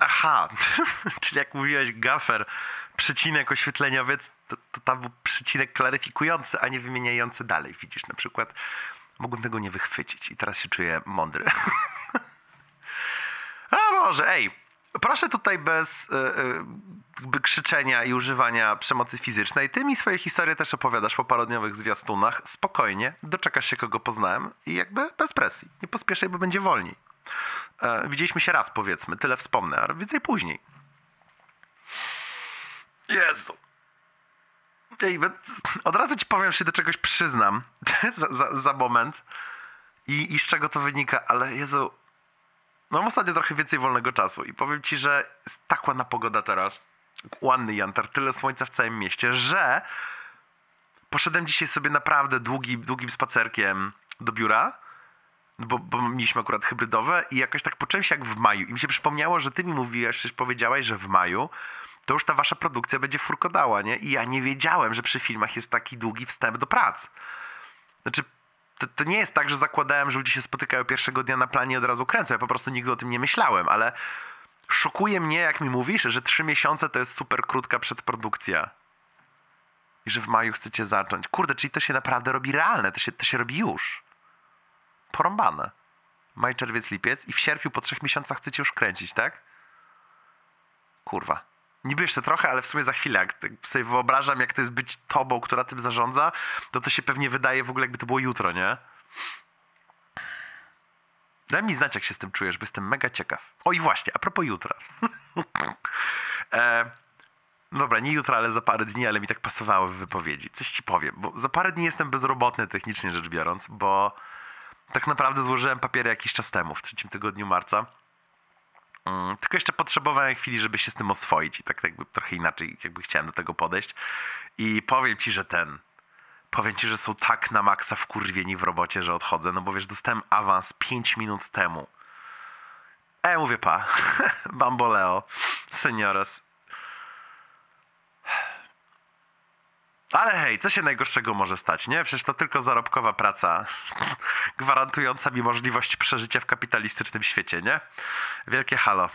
Aha, czyli jak mówiłeś gafer, przecinek oświetleniowiec, to, to tam był przecinek klaryfikujący, a nie wymieniający dalej. Widzisz, na przykład mogłem tego nie wychwycić i teraz się czuję mądry. A może, ej, proszę tutaj bez y, jakby krzyczenia i używania przemocy fizycznej. Ty mi swoje historie też opowiadasz po parodniowych zwiastunach. Spokojnie, doczekasz się kogo poznałem i jakby bez presji. Nie pospieszaj, bo będzie wolniej. E, widzieliśmy się raz, powiedzmy, tyle wspomnę, ale więcej później. Jezu. We- od razu ci powiem, że się do czegoś przyznam. Za, za, za moment. I, i z czego to wynika, ale Jezu, mam ostatnio trochę więcej wolnego czasu. I powiem ci, że jest tak ładna pogoda teraz, ładny jantar, tyle słońca w całym mieście, że poszedłem dzisiaj sobie naprawdę długim, długim spacerkiem do biura, bo, bo mieliśmy akurat hybrydowe i jakoś tak poczułem się jak w maju i mi się przypomniało, że ty mi mówiłaś, przecież powiedziałaś, że w maju to już ta wasza produkcja będzie furkodała, nie? I ja nie wiedziałem, że przy filmach jest taki długi wstęp do prac. Znaczy, to, to nie jest tak, że zakładałem, że ludzie się spotykają pierwszego dnia na planie i od razu kręcą. Ja po prostu nigdy o tym nie myślałem, ale szokuje mnie, jak mi mówisz, że trzy miesiące to jest super krótka przedprodukcja. I że w maju chcecie zacząć. Kurde, czyli to się naprawdę robi realne, to się, to się robi już. Porąbane. Maj, czerwiec, lipiec i w sierpniu po trzech miesiącach chcecie już kręcić, tak? Kurwa. Niby jeszcze trochę, ale w sumie za chwilę, jak tak sobie wyobrażam, jak to jest być tobą, która tym zarządza, to to się pewnie wydaje w ogóle, jakby to było jutro, nie? Daj mi znać, jak się z tym czujesz, bo jestem mega ciekaw. O i właśnie, a propos jutra. e, no dobra, nie jutro, ale za parę dni, ale mi tak pasowało w wypowiedzi. Coś ci powiem, bo za parę dni jestem bezrobotny technicznie rzecz biorąc, bo tak naprawdę złożyłem papiery jakiś czas temu, w trzecim tygodniu marca. Mm, Tylko jeszcze potrzebowałem chwili, żeby się z tym oswoić i tak jakby trochę inaczej jakby chciałem do tego podejść. I powiem ci, że ten, powiem ci, że są tak na maksa wkurwieni w robocie, że odchodzę, no bo wiesz, dostałem awans 5 minut temu. E, mówię pa, bamboleo, senioras. Ale hej, co się najgorszego może stać, nie? Przecież to tylko zarobkowa praca gwarantująca mi możliwość przeżycia w kapitalistycznym świecie, nie? Wielkie halo.